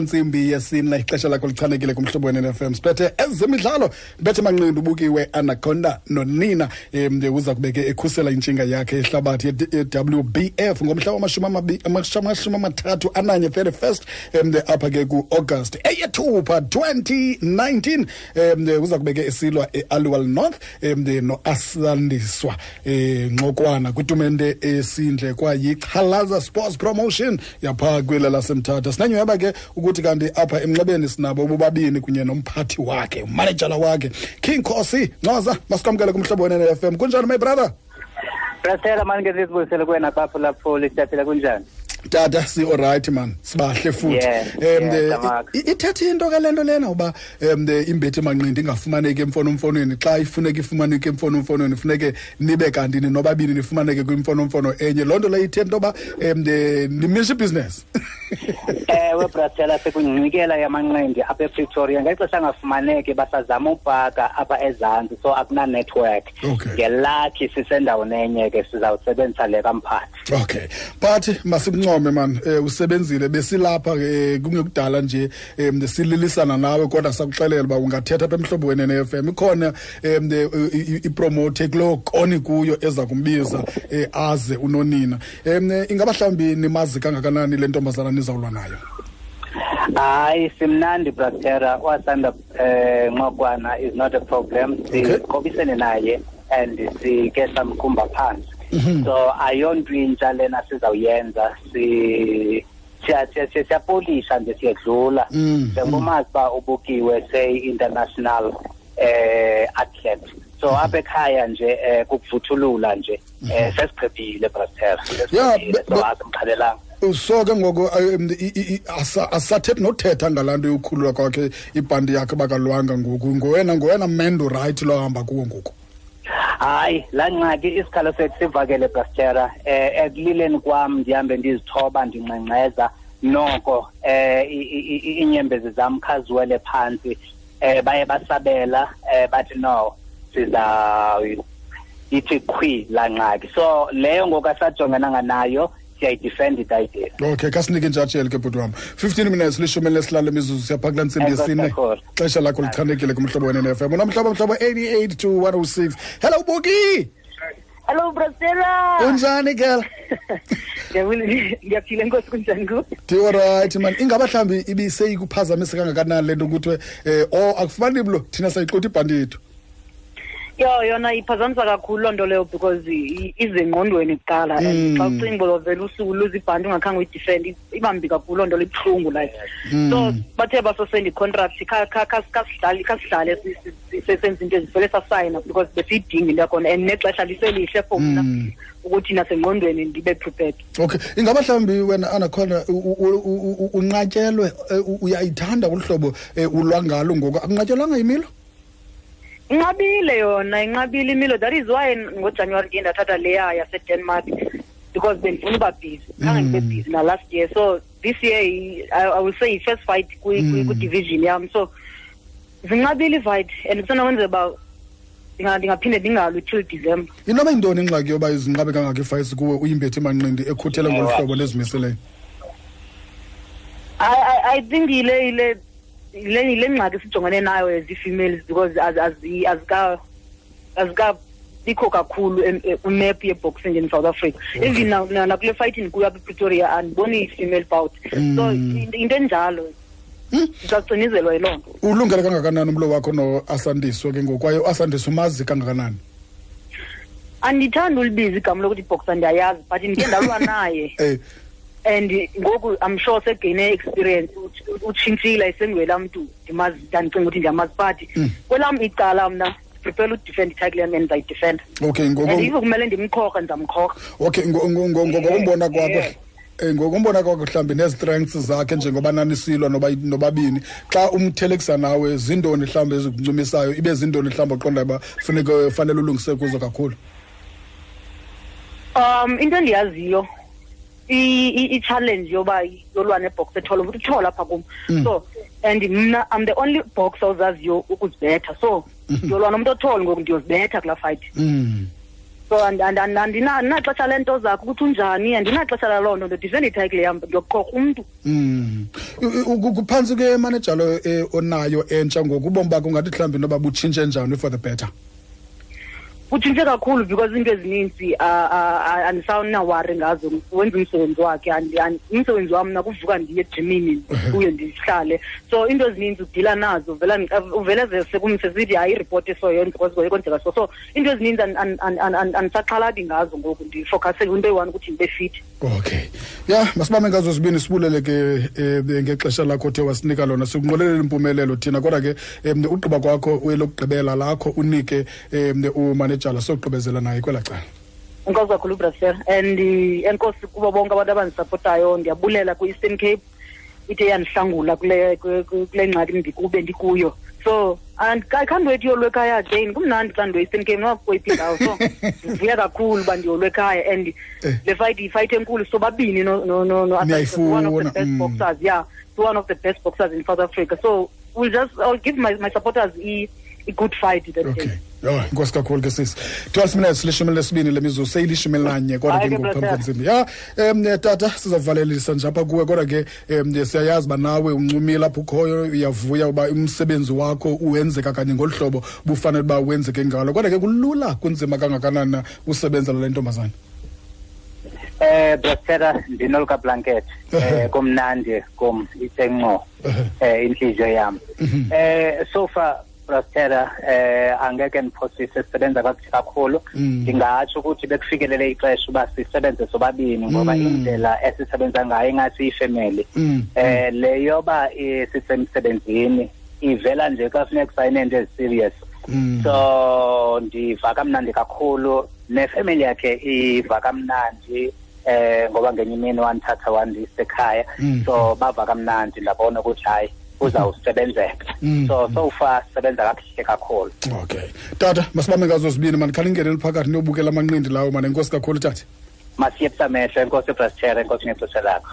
ntsimbi yesine ixesha lakho lichanekile kumhlobo wenfm siphethe ezemidlalo bethe manqindi ubukiwe anaconda nonina um uza kubeke ekhusela intshinga yakhe yehlabathi ye-wbf ngomhla wamashumi amathathu ananye 31st um apha ke ku-august. Eyethupha 2019 um uza kubeke esilwa e-aluwal north um noasandiswa um nxokwana kwitumente esindle kwayichalaza sports promotion yaphaa kwela lasemthatha. Sinanyhweba ke ukuthi kanti apha emnxebeni sinabo bobabini kunye nomphathi wakhe umanejala wakhe king khosi. Ncoza masikwamkele kumhlobo wenene FM kunjani my brother? Brasela mani ke sizibuyisele kuwena lapho lisithathela kunjani? Tata si-olright man sibahle futhi Yeah, um yeah, Tamak. ithethe into ke le nto lena uba um imbethi manqindi ingafumaneki emfonomfonweni xa ifuneka ifumaneke emfonomfonweni funeke nibe kanti nobabini nifumaneke kwimfonomfono enye loo nto leyo ithethe into yoba um nimisha ibhizinesi Ewe Brasela sekuncikela yamanqindi apha ePretoria ngexesha angafumaneki basazama ubhaka apha ezantsi so akuna network. Okay. Ngelakhi sisendaweni enye ke sizawusebenzisa le kamphathi. okay but masikuncome man um usebenzile besilapha um kungekudala nje um sililisana nawe kodwa sakuxelela uba ungathetha apha emhlobo wenene FM ikhona um ipromote kuloo koni kuyo eza kumbiza um aze unonina um ingaba mhlawumbi nimazi kangakanani le ntombazana nizawulwa nayo Hayi simnandi Brasela wasanda eh nqokwana is not a problem. Okay. Siqobisene naye and sike samkhumba phansi. Mhm. So ayonto intsha lena sizawuyenza si siya- siya- siya- siyapolisha nje siyedlula. Mm, njengomazi uba ubukiwe say international eh athlete. So apha ekhaya nje eh kukuvuthulula nje eh sesiqedile Brasela Yeah, sesiqedile be- so be- asimkhalelanga so ke ngoku um, i- i- i- asa- asathethi nothetha ngalaa nto yokukhululwa kwakhe ibhandi yakhe bakalwanga ngoku. Ngowena ngowena mendo right lo hamba kuwo ngoku. Hayi laa ngxaki isikhalo sethu sivakele brastera eh ekulileni kwam ndihambe ndizithoba ndingxengxeza noko eh i- i- i- iinyembezi zam khaziwele phantsi eh baye basabela eh bathi no siza ithi qhwi laa ngxaki so leyo ngoku asajongenanga nayo siyayidefend okay kasinike intshatsheli ke bhuti wam 15 minutes lishumi lesihlanu imizuzu siyapha kulaa ntsimbi yesine. xesha lakho lichanekile kumhlobo wenene FM unomhlobo mhlobo 88 to 106 hello buki! Hello Brasela. unjani girl? Ndiyaphile nkosi kunjani ku? ndiolright man? Ingaba mhlawumbi ibiseyikuphazamise kangakanani le nto kuthiwe um o akufumani blo thina sayixutha ibhanti yethu Yo yona iphazamisa kakhulu loo nto leyo because i- ize engqondweni kuqala Mm. and xa ucinga uba vele usuku luze ibhanti ungakhange uyidefend ibambi kakhulu loo nto le ibuhlungu like so bathe basosenda i-contract kha- kha- kha- khasihlale khasihlale si- si- si- se- senze into ezivele sasayina because besiyidinga into yakhona and nexesha liselihle for mna Mm. ukuthi nasengqondweni ndibe prepared. Okay ingaba mhlawumbi wena anakhona u- u- u- u- unqatyelwe eh, u- uyayithanda olu hlobo um ulwa ngalo ngoku? Akunqatyelwanga yimilo? Inqabile yona inqabile imilo. That is why ngojanuwari ndiye ndathatha leya yasedenmark because bendifuna uba busy. Khange ndibe Mm. busy na last year. So this year i, I will say yi-first fight kwidivision kwi- Mm. yam. So zinqabile ifight and kusenokwenza uba ndinga- ndingaphinde ndingalwi till december. Inoba yintoni ingxaki yoba izinqabe kangaka ifights kuwe uyimbethi manqindi ekhuthele ngolu hlobo nezimiseleyo I, I, I think yile yile yile yile ngxaki sijongene nayo as ii-females because az- azi- azika azika bikho kakhulu em- em- kwimap yeboxing in south africa. Even na- na- nakule fight ndikuyo apha epretoria andiboni i-female bout. So Mm. in- into enjalo. Ndizawucinizelwa yiloo nto ulungele kangakanani umlo wakho noasandiswe ke ngoku? Kwaye uasandiswe umazi kangakanani? Andithandi ulibiza igama lokuthi boxer ndiyayazi but ndike ndalwa naye. Um and ngoku i'm sure segayine experience ut- utshintshile esengwela mntu ndimazi ndandicinga ukuthi ndiyamazi but Mm. kwelam icala mna prepare udefend ititle yam and ndayidefenda okay and ngoku ive kumele ndimkhokhe ndizamkhokha okay ngo- ngo- ngo- ngokombona kwakho Yeah. um ngokombona kwakho mhlawumbi nee-strengths zakhe njengoba nanisilwa noba- nobabini xa umthelekisa nawe zintoni mhlawumbi ezikuncumisayo ibe zintoni mhlawumbi oqonda uba funeke fanele ulungise kuzo kakhulu um into endiyaziyo i- i- i-challenge yoba yolwa nebox ethole ukuthi uthole apha kum Mm. so and mna i'm the only boxer ozaziyo ukuzibetha so ndiyolwa nomntu othole ngoku ndiyozibetha kulaa fight Mm. so and- and- and- andina- andinaxesha lento zakho ukuthi unjani andinaxesha laloo nto ndodifenda ithayikile yam ndiyoqorha umntu Mm. U- u- kuphantsi ke manejalo eh, onayo entsha ngoku ubomi bakho ungathi mhlawumbi noba butshintshe njani for the better kutshintshe kakhulu because into ezininzi andisawunawari ngazo. Wenza umsebenzi wakhe umsebenzi wam nakuvuka ndiye ejimini kuye ndihlale. So into ezininzi udila nazo vela ndi- uh, uvele ze sekumse sithi hayi iripoti kwenzeka so. So into ezininzi an- an- an- an- an- andisaxhalabi ngazo ngoku ndifocuse into eyi-one ukuthi ndibe fithi okay. Ya masibame ngazo zibini sibulele ke um ngexesha lakho othe wasinika lona. Sikunqolelela impumelelo thina kodwa ke um ugqiba kwakho lokugqibela lakho unike um umanejala sogqibezela naye kwelaa cala. Enkosi kakhulu brasel and uh, enkosi kubo bonke abantu abandisapotayo ndiyabulela kwi-eastern cape. Ithe yandihlangula kule kule- kule ngxaki ndikube ndikuyo. So and i can't wait yolwekhaya again. Kumnandi xa ndiwe-eastern cape noba kweyiphi indawo so ndivuya kakhulu uba ndiyolwekhaya and Eh. le fight yifight enkulu sobabini no, no, no, no, Niyayifuna, one of the best mm. boxers yeah. One of the best boxers in south africa. So we'll just i'll give my, my supporters a, a good fight that okay. day yho inkosi kakhulu ke sisi 12 minutes lishumi lesibini lemizuzu seyilishumi elinanye kodwa ke Hayi ke, ngoku phambi brother. kwentsimbi ya um tata sizawuvalelisa nje apha kuwe kodwa ke um siyayazi uba nawe uncumile apho ukhoyo uyavuya uba umsebenzi wakho uwenzeka kanye ngolu hlobo bufanele uba wenzeke ngalo. Kodwa ke kulula kunzima kangakanani na usebenza lale ntombazana Eh Brother ndinolka blanket. Eh kumnandi kum isenqo eh inhliziyo yami eh so far Brother eh angeke niphosise sisebenza kakuhle kakhulu. Mm. ngingatsho ukuthi bekufikelele ixesha uba sisebenze sobabini ngoba Mm. indlela esisebenza ngayo ingathi ifamily Mm, eh leyoba eh, sisemsebenzini ivela nje kafuneka sayine into eziserious. Mm. so ndiva kamnandi kakhulu. Nefamily yakhe iva kamnandi eh ngoba ngenye imini wandithatha wandisa ekhaya. So bava kamnandi ndabona ukuthi hayi uzawusebenzeka. Mm. so so far sisebenza kakuhle kakhulu. Okay. Tata masibambe ngazo zibini mani khani ingeneli phakathi niyobukela amanqindi lawo mani enkosi kakhulu tata. Masiyephusamehlo enkosi ebrastera enkosi ngexesha lakho